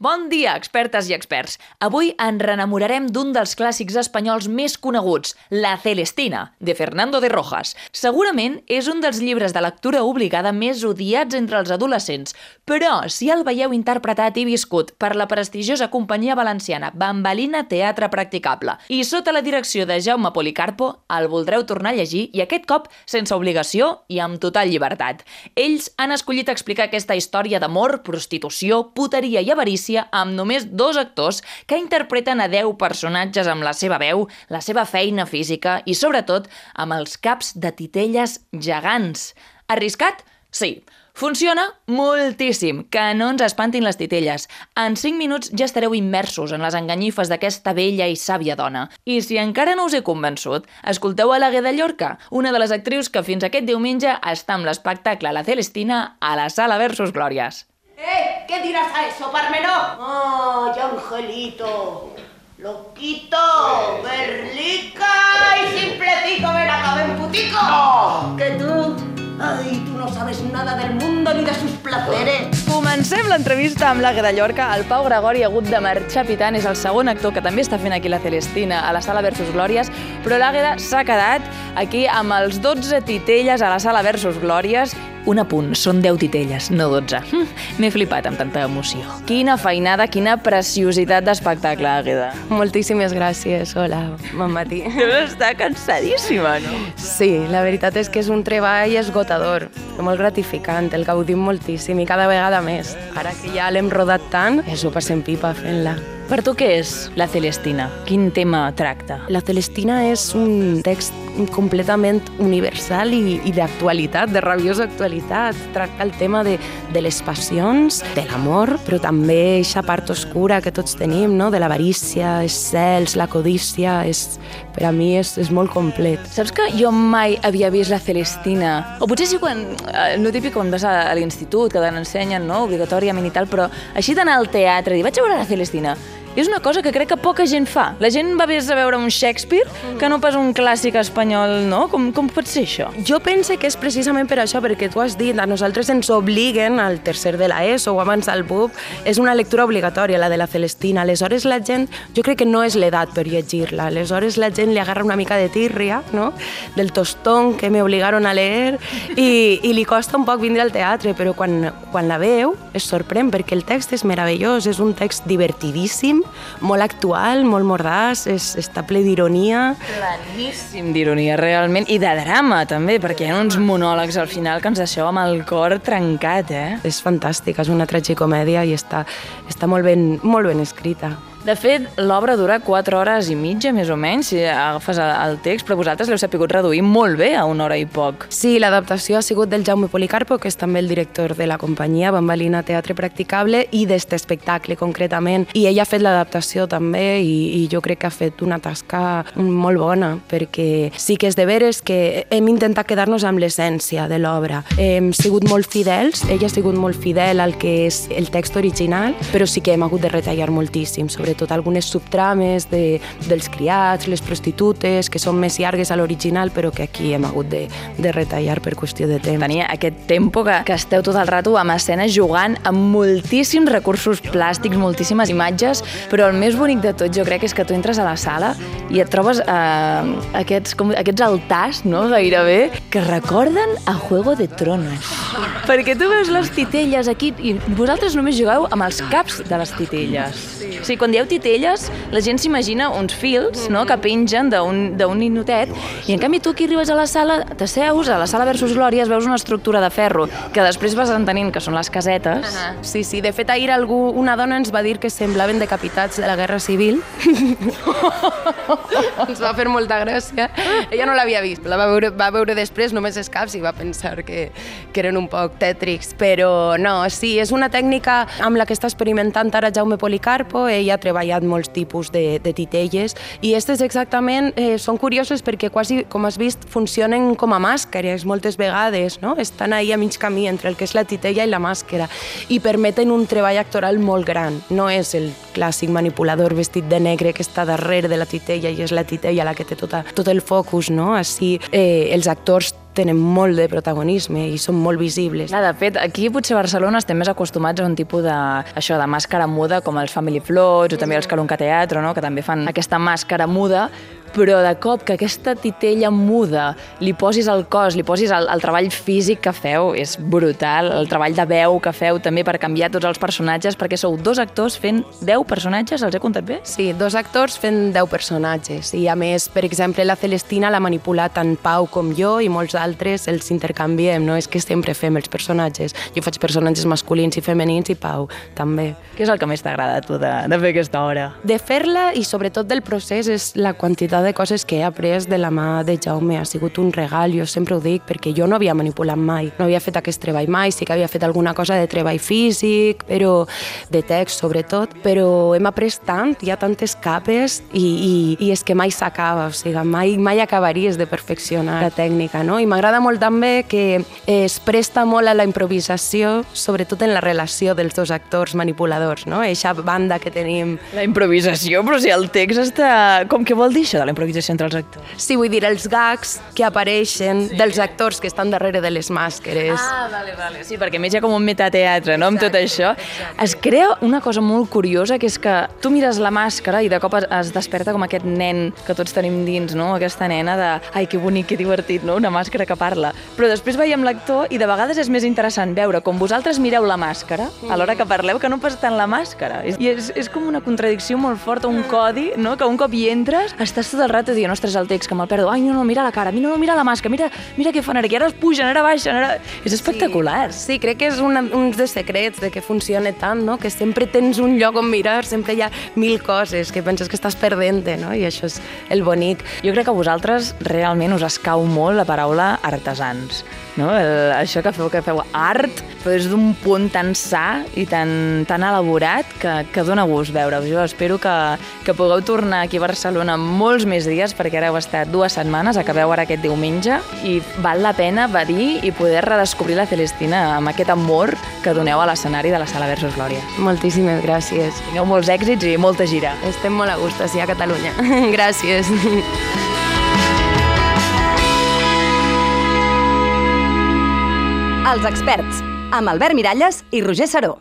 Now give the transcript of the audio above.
Bon dia, expertes i experts. Avui ens renamorarem d'un dels clàssics espanyols més coneguts, La Celestina, de Fernando de Rojas. Segurament és un dels llibres de lectura obligada més odiats entre els adolescents, però si el veieu interpretat i viscut per la prestigiosa companyia valenciana Bambalina Teatre Practicable i sota la direcció de Jaume Policarpo, el voldreu tornar a llegir i aquest cop sense obligació i amb total llibertat. Ells han escollit explicar aquesta història d'amor, prostitució, puteria i avarícia Galícia amb només dos actors que interpreten a 10 personatges amb la seva veu, la seva feina física i, sobretot, amb els caps de titelles gegants. Arriscat? Sí. Funciona moltíssim, que no ens espantin les titelles. En 5 minuts ja estareu immersos en les enganyifes d'aquesta vella i sàvia dona. I si encara no us he convençut, escolteu a la Gueda Llorca, una de les actrius que fins aquest diumenge està amb l'espectacle La Celestina a la Sala Versus Glòries. ¡Eh! ¿Qué dirás a eso, Parmenó? ¡Ay, Angelito! ¡Loquito! ¡Berlica! ¡Y simplecico! ¡Ven acá, ven putico! ¡No! ¡Que tú! ¡Ay, tú no sabes nada del mundo ni de sus placeres! Comencem l'entrevista amb l'Àgueda Llorca. El Pau Gregori ha hagut de marxar pitant, és el segon actor que també està fent aquí la Celestina a la sala Versus Glòries, però l'Àgueda s'ha quedat aquí amb els 12 titelles a la sala Versus Glòries un apunt, són 10 titelles, no 12. Hm, M'he flipat amb tanta emoció. Quina feinada, quina preciositat d'espectacle, Àgueda. Moltíssimes gràcies, hola, bon matí. Deus estar cansadíssima, no? Sí, la veritat és que és un treball esgotador, molt gratificant, el gaudim moltíssim i cada vegada més. Ara que ja l'hem rodat tant, ens ho passem pipa fent-la. Per tu què és la Celestina? Quin tema tracta? La Celestina és un text completament universal i, i d'actualitat, de rabiosa actualitat. Tracta el tema de, de les passions, de l'amor, però també aquesta part oscura que tots tenim, no? de l'avarícia, els cels, la codícia, és, per a mi és, és molt complet. Saps que jo mai havia vist la Celestina? O potser sí quan, eh, no típic quan vas a, a l'institut, que te n'ensenyen, no?, obligatòriament i tal, però així d'anar al teatre i dir, vaig a veure la Celestina, és una cosa que crec que poca gent fa. La gent va més a veure un Shakespeare que no pas un clàssic espanyol, no? Com, com pot ser això? Jo pense que és precisament per això, perquè tu has dit, a nosaltres ens obliguen al tercer de la ESO o abans al BUP, és una lectura obligatòria, la de la Celestina. Aleshores la gent, jo crec que no és l'edat per llegir-la, aleshores la gent li agarra una mica de tírria, no? del tostón que me obligaron a leer, i, i li costa un poc vindre al teatre, però quan, quan la veu es sorprèn, perquè el text és meravellós, és un text divertidíssim, molt actual, molt mordàs, és, està ple d'ironia. Planíssim d'ironia, realment, i de drama, també, perquè hi ha uns monòlegs al final que ens deixeu amb el cor trencat, eh? És fantàstica, és una tragicomèdia i està, està molt, ben, molt ben escrita. De fet, l'obra dura 4 hores i mitja, més o menys, si agafes el text, però vosaltres l'heu sapigut reduir molt bé a una hora i poc. Sí, l'adaptació ha sigut del Jaume Policarpo, que és també el director de la companyia Bambalina Teatre Practicable, i d'este espectacle concretament. I ell ha fet l'adaptació també, i, i jo crec que ha fet una tasca molt bona, perquè sí que és de veres que hem intentat quedar-nos amb l'essència de l'obra. Hem sigut molt fidels, ell ha sigut molt fidel al que és el text original, però sí que hem hagut de retallar moltíssim, sobretot algunes subtrames de, dels criats, les prostitutes, que són més llargues a l'original, però que aquí hem hagut de, de retallar per qüestió de temps. Tenia aquest tempo que, que esteu tot el rato amb escena jugant amb moltíssims recursos plàstics, moltíssimes imatges, però el més bonic de tot jo crec és que tu entres a la sala i et trobes eh, aquests, com, aquests altars, no?, gairebé, que recorden a Juego de Tronos. Perquè tu veus les titelles aquí i vosaltres només jugueu amb els caps de les titelles. O sigui, quan dieu titelles, la gent s'imagina uns fils no, que pengen d'un ninotet i en canvi tu aquí arribes a la sala, t'asseus, a la sala versus Glòries veus una estructura de ferro que després vas entenint que són les casetes. Uh -huh. Sí, sí, de fet ahir algú, una dona ens va dir que semblaven decapitats de la Guerra Civil. ens va fer molta gràcia. Ella no l'havia vist, la va veure, va veure després només els caps i va pensar que, que eren un poc tètrics, però no, sí, és una tècnica amb la que està experimentant ara Jaume Policarpo, ell ha treballat molts tipus de, de titelles i aquestes exactament eh, són curioses perquè quasi, com has vist, funcionen com a màscares moltes vegades, no? estan ahí a mig camí entre el que és la titella i la màscara i permeten un treball actoral molt gran, no és el clàssic manipulador vestit de negre que està darrere de la titella i és la titella la que té tota, tot el focus, no? Així eh, els actors tenen molt de protagonisme i són molt visibles. De fet, aquí potser a Barcelona estem més acostumats a un tipus de, això, de màscara muda, com els Family Floats o també els Calunca Teatro, no? que també fan aquesta màscara muda, però de cop que aquesta titella muda li posis el cos, li posis el, el treball físic que feu, és brutal, el treball de veu que feu també per canviar tots els personatges, perquè sou dos actors fent 10 personatges, els he comptat bé? Sí, dos actors fent 10 personatges i a més, per exemple, la Celestina l'ha manipulat tant Pau com jo i molts altres els intercanviem, no és que sempre fem els personatges. Jo faig personatges masculins i femenins i Pau també. Què és el que més t'agrada a tu de, de fer aquesta obra? De fer-la i sobretot del procés és la quantitat quantitat de coses que he après de la mà de Jaume. Ha sigut un regal, jo sempre ho dic, perquè jo no havia manipulat mai. No havia fet aquest treball mai, sí que havia fet alguna cosa de treball físic, però de text sobretot, però hem après tant, hi ha tantes capes i, i, i és que mai s'acaba, o sigui, mai, mai acabaries de perfeccionar la tècnica, no? I m'agrada molt també que es presta molt a la improvisació, sobretot en la relació dels dos actors manipuladors, no? Eixa banda que tenim. La improvisació, però si el text està... Com que vol dir això de la improvisació entre els actors? Sí, vull dir, els gags que apareixen sí. dels actors que estan darrere de les màscares. Ah, vale, vale. Sí, perquè a més hi ha com un metateatre, no?, amb tot això. Exacte. Es crea una cosa molt curiosa, que és que tu mires la màscara i de cop es, es desperta com aquest nen que tots tenim dins, no?, aquesta nena de, ai, que bonic, que divertit, no?, una màscara que parla. Però després veiem l'actor i de vegades és més interessant veure com vosaltres mireu la màscara a l'hora que parleu que no pas tant la màscara. I és, és com una contradicció molt forta, un codi, no?, que un cop hi entres estàs tot el rato dient, ostres, el text, que me'l perdo, ai, no, no, mira la cara, mira, no, mira la màscara, mira, mira què fan ara, que ara es pugen, ara baixen, ara... És espectacular. Sí, sí crec que és una, un dels secrets de que funciona tant, no? que sempre tens un lloc on mirar, sempre hi ha mil coses que penses que estàs perdent no? I això és el bonic. Jo crec que a vosaltres realment us escau molt la paraula artesans no? El, això que feu, que feu art, però és d'un punt tan sa i tan, tan elaborat que, que dona gust veure-ho. Jo espero que, que pugueu tornar aquí a Barcelona molts més dies, perquè ara heu estat dues setmanes, acabeu ara aquest diumenge, i val la pena venir i poder redescobrir la Celestina amb aquest amor que doneu a l'escenari de la Sala Versus Glòria. Moltíssimes gràcies. Tingueu molts èxits i molta gira. Estem molt a gust així a Catalunya. gràcies. Els experts, amb Albert Miralles i Roger Saró.